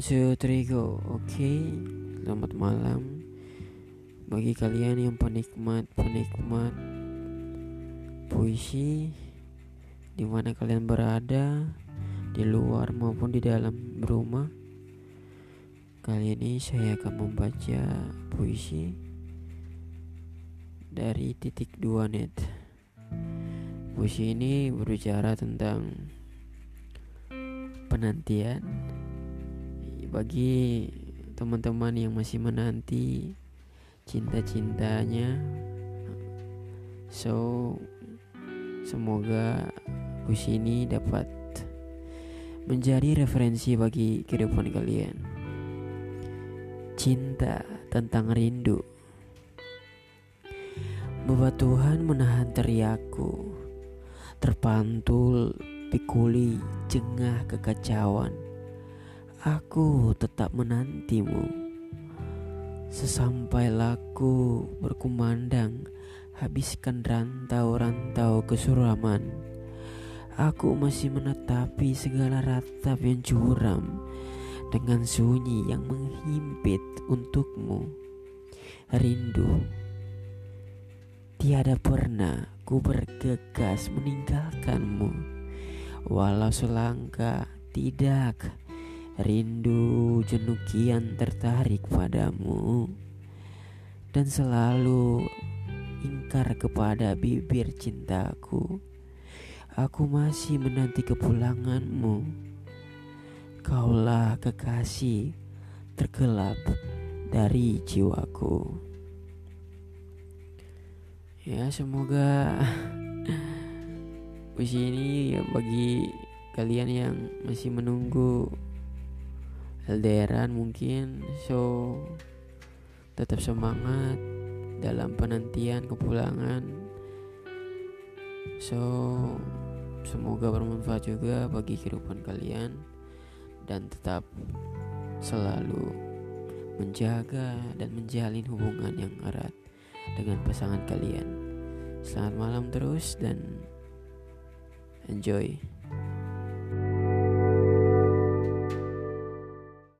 two, three, go. Oke, selamat malam bagi kalian yang penikmat-penikmat puisi di mana kalian berada di luar maupun di dalam rumah. Kali ini saya akan membaca puisi dari titik dua net. Puisi ini berbicara tentang penantian bagi teman-teman yang masih menanti cinta-cintanya. So semoga puisi ini dapat menjadi referensi bagi kehidupan kalian. Cinta tentang rindu. Bahwa Tuhan menahan teriakku terpantul pikuli jengah kekacauan Aku tetap menantimu. Sesampai laku berkumandang Habiskan rantau-rantau kesuraman. Aku masih menetapi segala ratap yang curam Dengan sunyi yang menghimpit untukmu. Rindu. Tiada pernah ku bergegas meninggalkanmu. Walau selangkah tidak Rindu jenuh kian tertarik padamu. Dan selalu ingkar kepada bibir cintaku. Aku masih menanti kepulanganmu. Kaulah kekasih tergelap dari jiwaku. Ya semoga puisi ini ya bagi kalian yang masih menunggu LDRan mungkin so tetap semangat dalam penantian kepulangan so semoga bermanfaat juga bagi kehidupan kalian dan tetap selalu menjaga dan menjalin hubungan yang erat dengan pasangan kalian. Selamat malam terus dan enjoy.